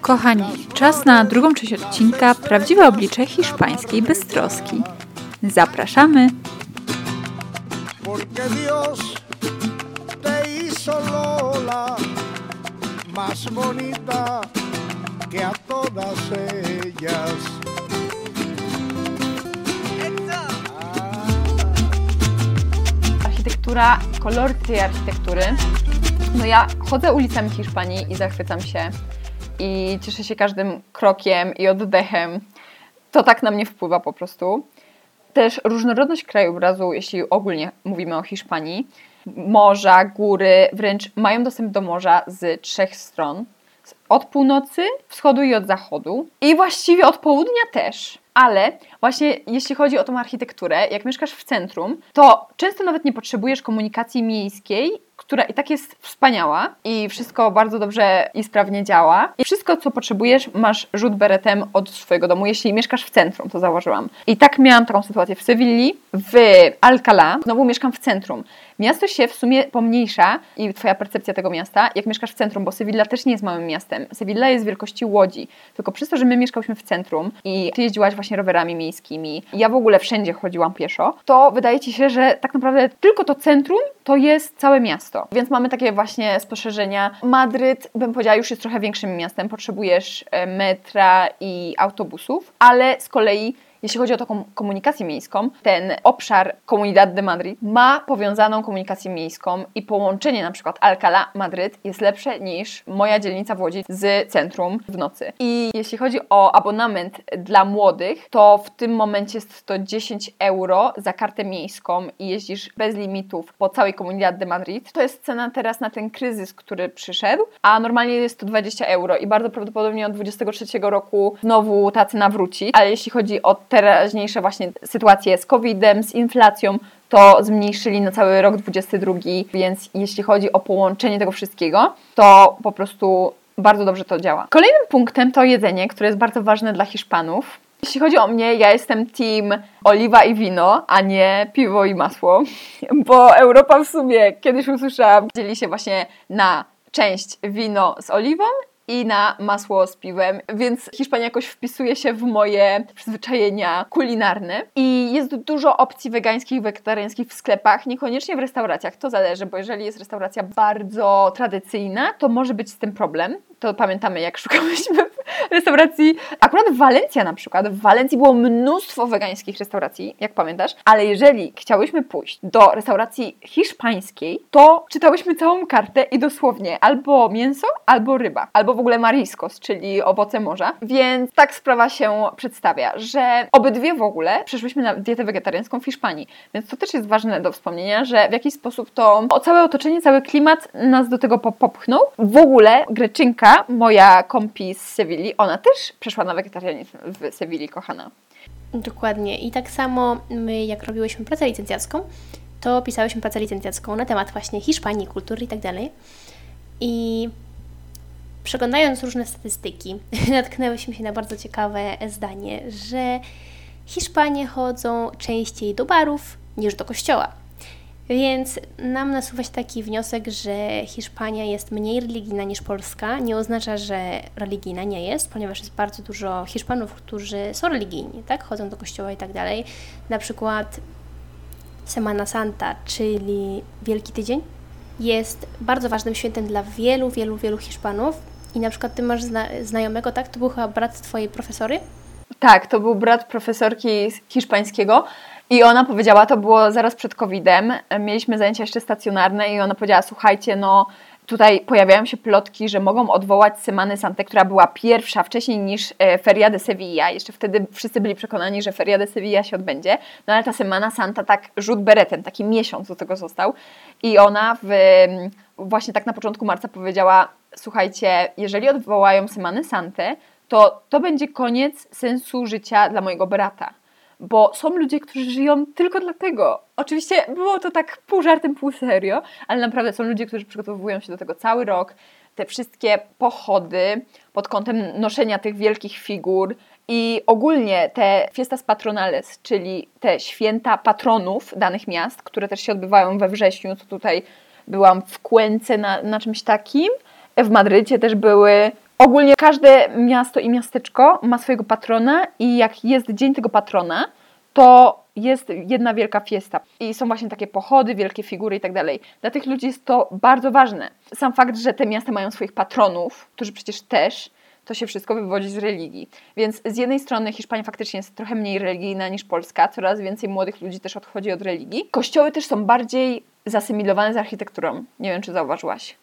Kochani, czas na drugą część odcinka Prawdziwe oblicze hiszpańskiej beztroski. Zapraszamy! Architektura, kolory tej architektury. No ja chodzę ulicami Hiszpanii i zachwycam się i cieszę się każdym krokiem i oddechem. To tak na mnie wpływa po prostu. Też różnorodność krajobrazu, jeśli ogólnie mówimy o Hiszpanii. Morza, góry, wręcz mają dostęp do morza z trzech stron. Od północy, wschodu i od zachodu. I właściwie od południa też. Ale właśnie jeśli chodzi o tą architekturę, jak mieszkasz w centrum, to często nawet nie potrzebujesz komunikacji miejskiej, która i tak jest wspaniała i wszystko bardzo dobrze i sprawnie działa. I wszystko, co potrzebujesz, masz rzut beretem od swojego domu, jeśli mieszkasz w centrum, to założyłam. I tak miałam taką sytuację w Sewilli, w Alcalá, znowu mieszkam w centrum. Miasto się w sumie pomniejsza i twoja percepcja tego miasta, jak mieszkasz w centrum, bo Sewilla też nie jest małym miastem. Sewilla jest wielkości Łodzi, tylko przez to, że my mieszkałyśmy w centrum i ty jeździłaś właśnie rowerami miejskimi, ja w ogóle wszędzie chodziłam pieszo, to wydaje ci się, że tak naprawdę tylko to centrum to jest całe miasto. Więc mamy takie właśnie spostrzeżenia. Madryt, bym powiedziała, już jest trochę większym miastem, potrzebujesz e, metra i autobusów, ale z kolei jeśli chodzi o taką komunikację miejską, ten obszar Comunidad de Madrid ma powiązaną komunikację miejską i połączenie na przykład Alcalá-Madryt jest lepsze niż moja dzielnica w Łodzi z centrum w nocy. I jeśli chodzi o abonament dla młodych, to w tym momencie jest to 10 euro za kartę miejską i jeździsz bez limitów po całej Comunidad de Madrid. To jest cena teraz na ten kryzys, który przyszedł, a normalnie jest to 20 euro i bardzo prawdopodobnie od 23 roku znowu ta cena wróci. Ale jeśli chodzi o teraźniejsze właśnie sytuacje z COVID-em, z inflacją, to zmniejszyli na cały rok 22, więc jeśli chodzi o połączenie tego wszystkiego, to po prostu bardzo dobrze to działa. Kolejnym punktem to jedzenie, które jest bardzo ważne dla Hiszpanów. Jeśli chodzi o mnie, ja jestem team oliwa i wino, a nie piwo i masło, bo Europa w sumie, kiedyś usłyszałam, dzieli się właśnie na część wino z oliwą i na masło z piwem, więc Hiszpania jakoś wpisuje się w moje przyzwyczajenia kulinarne. I jest dużo opcji wegańskich, wegetariańskich w sklepach, niekoniecznie w restauracjach. To zależy, bo jeżeli jest restauracja bardzo tradycyjna, to może być z tym problem. To pamiętamy, jak szukałyśmy restauracji. Akurat Walencja na przykład. W Walencji było mnóstwo wegańskich restauracji, jak pamiętasz, ale jeżeli chciałyśmy pójść do restauracji hiszpańskiej, to czytałyśmy całą kartę i dosłownie albo mięso, albo ryba, albo w ogóle mariscos, czyli owoce morza. Więc tak sprawa się przedstawia, że obydwie w ogóle przeszłyśmy na dietę wegetariańską w Hiszpanii. Więc to też jest ważne do wspomnienia, że w jakiś sposób to o całe otoczenie, cały klimat nas do tego popchnął. W ogóle Greczynka, moja kompi z Sewilli, ona też przeszła na wegetarianizm w Sewilli, kochana. Dokładnie. I tak samo my, jak robiłyśmy pracę licencjacką, to pisałyśmy pracę licencjacką na temat właśnie Hiszpanii, kultury i tak dalej. I przeglądając różne statystyki, natknęłyśmy się na bardzo ciekawe zdanie, że Hiszpanie chodzą częściej do barów niż do kościoła. Więc nam nasuwa się taki wniosek, że Hiszpania jest mniej religijna niż Polska. Nie oznacza, że religijna nie jest, ponieważ jest bardzo dużo Hiszpanów, którzy są religijni, tak? Chodzą do kościoła i tak dalej. Na przykład Semana Santa, czyli Wielki Tydzień, jest bardzo ważnym świętem dla wielu, wielu, wielu Hiszpanów. I na przykład ty masz zna znajomego, tak? To był chyba brat twojej profesory? Tak, to był brat profesorki hiszpańskiego. I ona powiedziała, to było zaraz przed COVID-em, mieliśmy zajęcia jeszcze stacjonarne i ona powiedziała, słuchajcie, no tutaj pojawiają się plotki, że mogą odwołać Semany Sante, która była pierwsza wcześniej niż e, Feria de Sevilla. Jeszcze wtedy wszyscy byli przekonani, że Feria de Sevilla się odbędzie. No ale ta Semana Santa tak rzut beretem, taki miesiąc do tego został. I ona w, właśnie tak na początku marca powiedziała, słuchajcie, jeżeli odwołają Semany Sante, to to będzie koniec sensu życia dla mojego brata bo są ludzie, którzy żyją tylko dlatego. Oczywiście było to tak pół żartem, pół serio, ale naprawdę są ludzie, którzy przygotowują się do tego cały rok. Te wszystkie pochody pod kątem noszenia tych wielkich figur i ogólnie te fiestas patronales, czyli te święta patronów danych miast, które też się odbywają we wrześniu, co tutaj byłam w Kłęce na, na czymś takim. W Madrycie też były. Ogólnie każde miasto i miasteczko ma swojego patrona i jak jest dzień tego patrona, to jest jedna wielka fiesta. I są właśnie takie pochody, wielkie figury i tak dalej. Dla tych ludzi jest to bardzo ważne. Sam fakt, że te miasta mają swoich patronów, którzy przecież też, to się wszystko wywodzi z religii. Więc z jednej strony Hiszpania faktycznie jest trochę mniej religijna niż Polska, coraz więcej młodych ludzi też odchodzi od religii. Kościoły też są bardziej zasymilowane z architekturą. Nie wiem, czy zauważyłaś.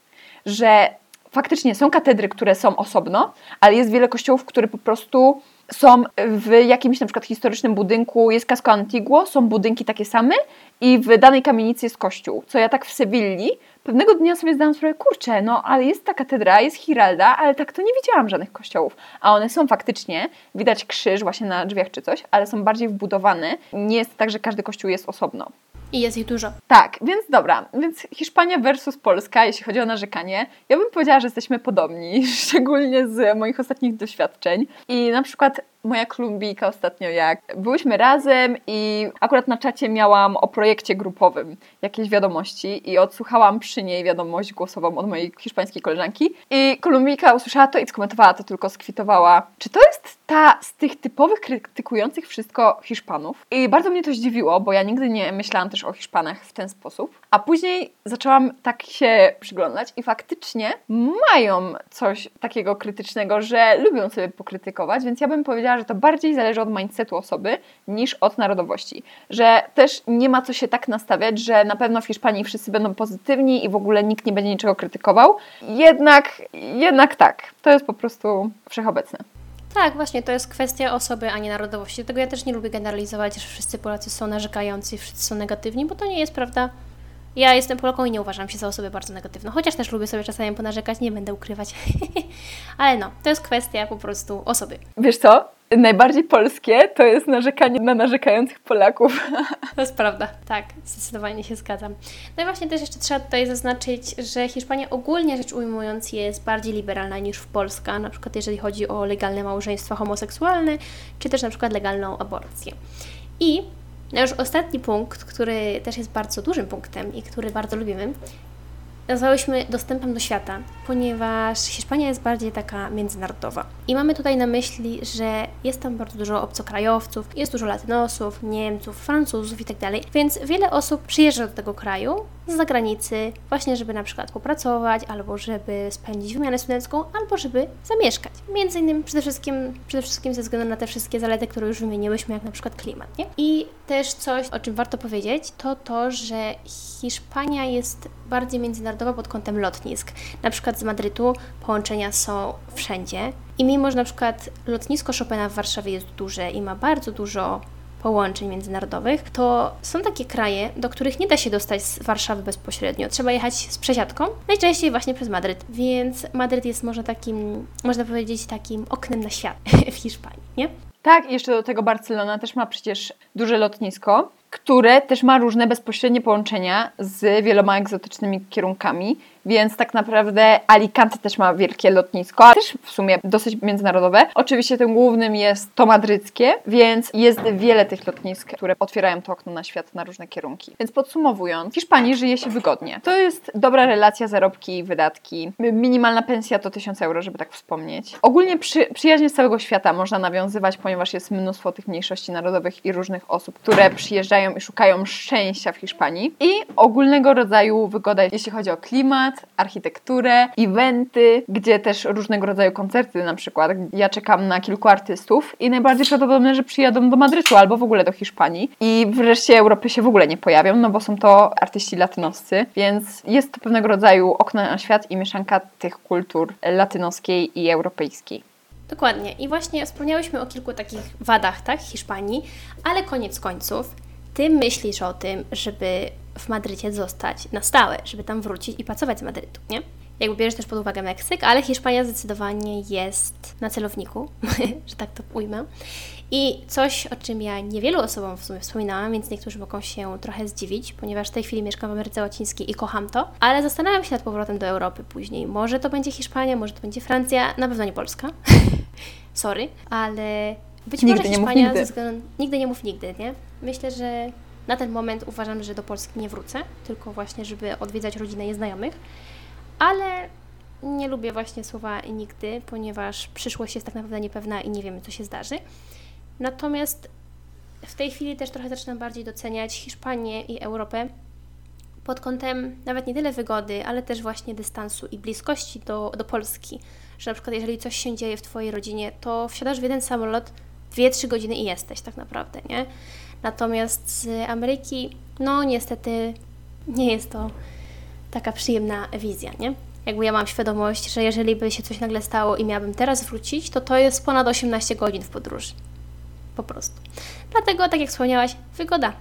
Że faktycznie są katedry, które są osobno, ale jest wiele kościołów, które po prostu są w jakimś na przykład historycznym budynku, jest Casco Antiguo, są budynki takie same i w danej kamienicy jest kościół. Co ja tak w Sewilli pewnego dnia sobie zdałam sprawę, kurczę, no ale jest ta katedra, jest Hiralda, ale tak to nie widziałam żadnych kościołów. A one są faktycznie, widać krzyż właśnie na drzwiach czy coś, ale są bardziej wbudowane. Nie jest tak, że każdy kościół jest osobno. I jest ich dużo. Tak, więc dobra, więc Hiszpania versus Polska, jeśli chodzi o narzekanie, ja bym powiedziała, że jesteśmy podobni, szczególnie z moich ostatnich doświadczeń. I na przykład moja klumbijka ostatnio jak byłyśmy razem i akurat na czacie miałam o projekcie grupowym jakieś wiadomości i odsłuchałam przy niej wiadomość głosową od mojej hiszpańskiej koleżanki i kolumbijka usłyszała to i skomentowała to, tylko skwitowała. Czy to jest ta z tych typowych krytykujących wszystko Hiszpanów? I bardzo mnie to zdziwiło, bo ja nigdy nie myślałam też o Hiszpanach w ten sposób. A później zaczęłam tak się przyglądać i faktycznie mają coś takiego krytycznego, że lubią sobie pokrytykować, więc ja bym powiedziała, że to bardziej zależy od mindsetu osoby niż od narodowości. Że też nie ma co się tak nastawiać, że na pewno w Hiszpanii wszyscy będą pozytywni i w ogóle nikt nie będzie niczego krytykował. Jednak, jednak tak, to jest po prostu wszechobecne. Tak, właśnie, to jest kwestia osoby, a nie narodowości. Dlatego ja też nie lubię generalizować, że wszyscy Polacy są narzekający, wszyscy są negatywni, bo to nie jest prawda. Ja jestem Polaką i nie uważam się za osobę bardzo negatywną, chociaż też lubię sobie czasami ponarzekać, nie będę ukrywać. Ale no, to jest kwestia po prostu osoby. Wiesz co? Najbardziej polskie to jest narzekanie na narzekających Polaków. To jest prawda, tak, zdecydowanie się zgadzam. No i właśnie też jeszcze trzeba tutaj zaznaczyć, że Hiszpania ogólnie rzecz ujmując jest bardziej liberalna niż w Polska, na przykład jeżeli chodzi o legalne małżeństwa homoseksualne, czy też na przykład legalną aborcję. I już ostatni punkt, który też jest bardzo dużym punktem i który bardzo lubimy, nazwałyśmy dostępem do świata, ponieważ Hiszpania jest bardziej taka międzynarodowa. I mamy tutaj na myśli, że jest tam bardzo dużo obcokrajowców, jest dużo latynosów, Niemców, Francuzów itd. Tak Więc wiele osób przyjeżdża do tego kraju z zagranicy, właśnie żeby na przykład popracować, albo żeby spędzić wymianę studencką, albo żeby zamieszkać. Między innymi przede wszystkim, przede wszystkim ze względu na te wszystkie zalety, które już wymieniłyśmy, jak na przykład klimat. Nie? I też coś, o czym warto powiedzieć, to to, że Hiszpania jest bardziej międzynarodowa pod kątem lotnisk. Na przykład z Madrytu połączenia są wszędzie. I mimo, że na przykład lotnisko Chopina w Warszawie jest duże i ma bardzo dużo połączeń międzynarodowych, to są takie kraje, do których nie da się dostać z Warszawy bezpośrednio. Trzeba jechać z przesiadką, najczęściej właśnie przez Madryt. Więc Madryt jest może takim, można powiedzieć, takim oknem na świat w Hiszpanii, nie? Tak, jeszcze do tego Barcelona też ma przecież duże lotnisko, które też ma różne bezpośrednie połączenia z wieloma egzotycznymi kierunkami. Więc tak naprawdę Alicante też ma wielkie lotnisko, też w sumie dosyć międzynarodowe. Oczywiście tym głównym jest to madryckie, więc jest wiele tych lotnisk, które otwierają to okno na świat na różne kierunki. Więc podsumowując, w Hiszpanii żyje się wygodnie. To jest dobra relacja zarobki i wydatki. Minimalna pensja to 1000 euro, żeby tak wspomnieć. Ogólnie przy, przyjaźnie z całego świata można nawiązywać, ponieważ jest mnóstwo tych mniejszości narodowych i różnych osób, które przyjeżdżają i szukają szczęścia w Hiszpanii. I ogólnego rodzaju wygoda, jeśli chodzi o klimat, klimat, architekturę, eventy, gdzie też różnego rodzaju koncerty na przykład. Ja czekam na kilku artystów i najbardziej prawdopodobne, że przyjadą do Madrytu albo w ogóle do Hiszpanii i wreszcie Europy się w ogóle nie pojawią, no bo są to artyści latynoscy, więc jest to pewnego rodzaju okno na świat i mieszanka tych kultur latynoskiej i europejskiej. Dokładnie. I właśnie wspomniałyśmy o kilku takich wadach, tak, Hiszpanii, ale koniec końców, ty myślisz o tym, żeby w Madrycie zostać na stałe, żeby tam wrócić i pracować z Madrytu, nie? Jakby bierzesz też pod uwagę Meksyk, ale Hiszpania zdecydowanie jest na celowniku, że tak to ujmę. I coś, o czym ja niewielu osobom w sumie wspominałam, więc niektórzy mogą się trochę zdziwić, ponieważ w tej chwili mieszkam w Ameryce Łacińskiej i kocham to, ale zastanawiam się nad powrotem do Europy później. Może to będzie Hiszpania, może to będzie Francja, na pewno nie Polska. Sorry, ale być nigdy może Hiszpania nie mów nigdy. Względu... nigdy nie mów nigdy, nie? Myślę, że Na ten moment uważam, że do Polski nie wrócę, tylko właśnie, żeby odwiedzać rodzinę i znajomych, ale nie lubię właśnie słowa nigdy, ponieważ przyszłość jest tak naprawdę niepewna i nie wiemy, co się zdarzy. Natomiast w tej chwili też trochę zaczynam bardziej doceniać Hiszpanię i Europę pod kątem nawet nie tyle wygody, ale też właśnie dystansu i bliskości do, do Polski. Że na przykład jeżeli coś się dzieje w Twojej rodzinie, to wsiadasz w jeden samolot, 2-3 godziny i jesteś tak naprawdę, nie? Natomiast z Ameryki, no niestety nie jest to taka przyjemna wizja, nie? Jakby ja mam świadomość, że jeżeli by się coś nagle stało i miałabym teraz wrócić, to to jest ponad 18 godzin w podróży. Po prostu. Dlatego, tak jak wspomniałaś, wygoda.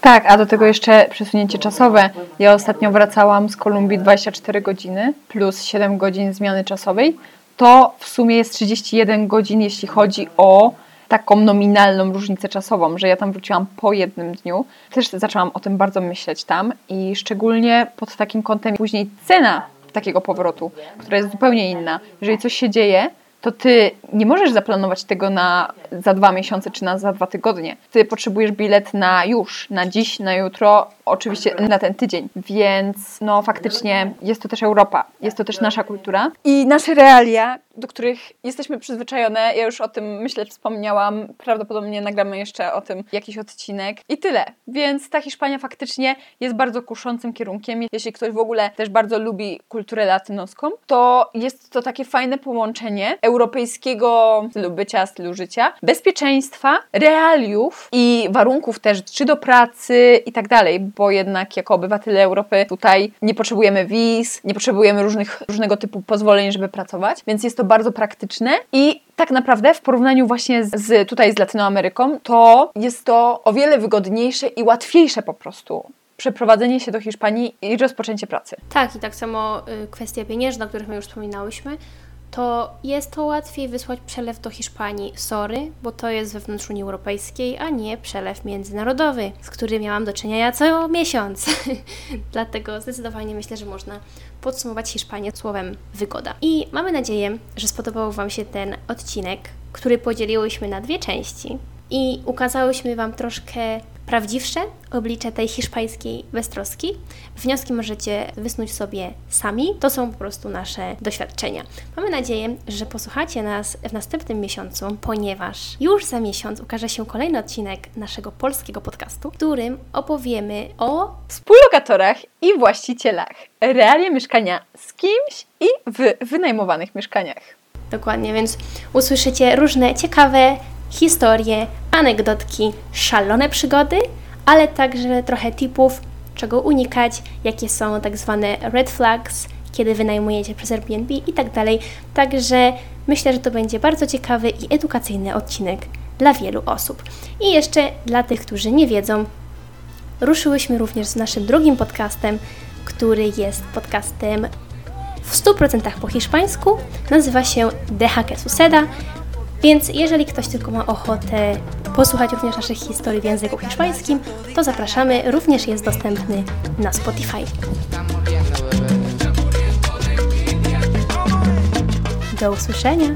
Tak, a do tego jeszcze przesunięcie czasowe. Ja ostatnio wracałam z Kolumbii 24 godziny plus 7 godzin zmiany czasowej. To w sumie jest 31 godzin, jeśli chodzi o taką nominalną różnicę czasową, że ja tam wróciłam po jednym dniu. Też zaczęłam o tym bardzo myśleć tam i szczególnie pod takim kątem później cena takiego powrotu, która jest zupełnie inna. Jeżeli coś się dzieje, to ty nie możesz zaplanować tego na za dwa miesiące czy na za dwa tygodnie. Ty potrzebujesz bilet na już, na dziś, na jutro, oczywiście na ten tydzień. Więc no faktycznie jest to też Europa, jest to też nasza kultura i nasze realia, do których jesteśmy przyzwyczajone. Ja już o tym myślę, wspomniałam. Prawdopodobnie nagramy jeszcze o tym jakiś odcinek i tyle. Więc ta Hiszpania faktycznie jest bardzo kuszącym kierunkiem. Jeśli ktoś w ogóle też bardzo lubi kulturę latynoską, to jest to takie fajne połączenie europejskiego stylu bycia, stylu życia, bezpieczeństwa, realiów i warunków też, czy do pracy i tak dalej, bo jednak jako obywatele Europy tutaj nie potrzebujemy wiz, nie potrzebujemy różnych, różnego typu pozwoleń, żeby pracować, więc jest to bardzo praktyczne i tak naprawdę w porównaniu właśnie z tutaj z Latynoameryką, to jest to o wiele wygodniejsze i łatwiejsze po prostu przeprowadzenie się do Hiszpanii i rozpoczęcie pracy. Tak, i tak samo y, kwestia pieniężna, o których my już wspominałyśmy, to jest to łatwiej wysłać przelew do Hiszpanii, sorry, bo to jest wewnątrz Unii Europejskiej, a nie przelew międzynarodowy, z którym miałam do czynienia co miesiąc. Dlatego zdecydowanie myślę, że można podsumować Hiszpanię słowem wygoda. I mamy nadzieję, że spodobał Wam się ten odcinek, który podzieliłyśmy na dwie części i ukazałyśmy Wam troszkę prawdziwsze oblicze tej hiszpańskiej beztroski. Wnioski możecie wysnuć sobie sami. To są po prostu nasze doświadczenia. Mamy nadzieję, że posłuchacie nas w następnym miesiącu, ponieważ już za miesiąc ukaże się kolejny odcinek naszego polskiego podcastu, w którym opowiemy o współlokatorach i właścicielach. Realia mieszkania z kimś i w wynajmowanych mieszkaniach. Dokładnie, więc usłyszycie różne ciekawe historie, anegdotki, szalone przygody, ale także trochę tipów, czego unikać, jakie są tak zwane red flags, kiedy wynajmujecie przez Airbnb i tak dalej. Także myślę, że to będzie bardzo ciekawy i edukacyjny odcinek dla wielu osób. I jeszcze dla tych, którzy nie wiedzą, ruszyłyśmy również z naszym drugim podcastem, który jest podcastem w 100% po hiszpańsku. Nazywa się Deja que Suceda. Więc jeżeli ktoś tylko ma ochotę posłuchać również naszych historii w języku hiszpańskim, to zapraszamy. Również jest dostępny na Spotify. Do usłyszenia!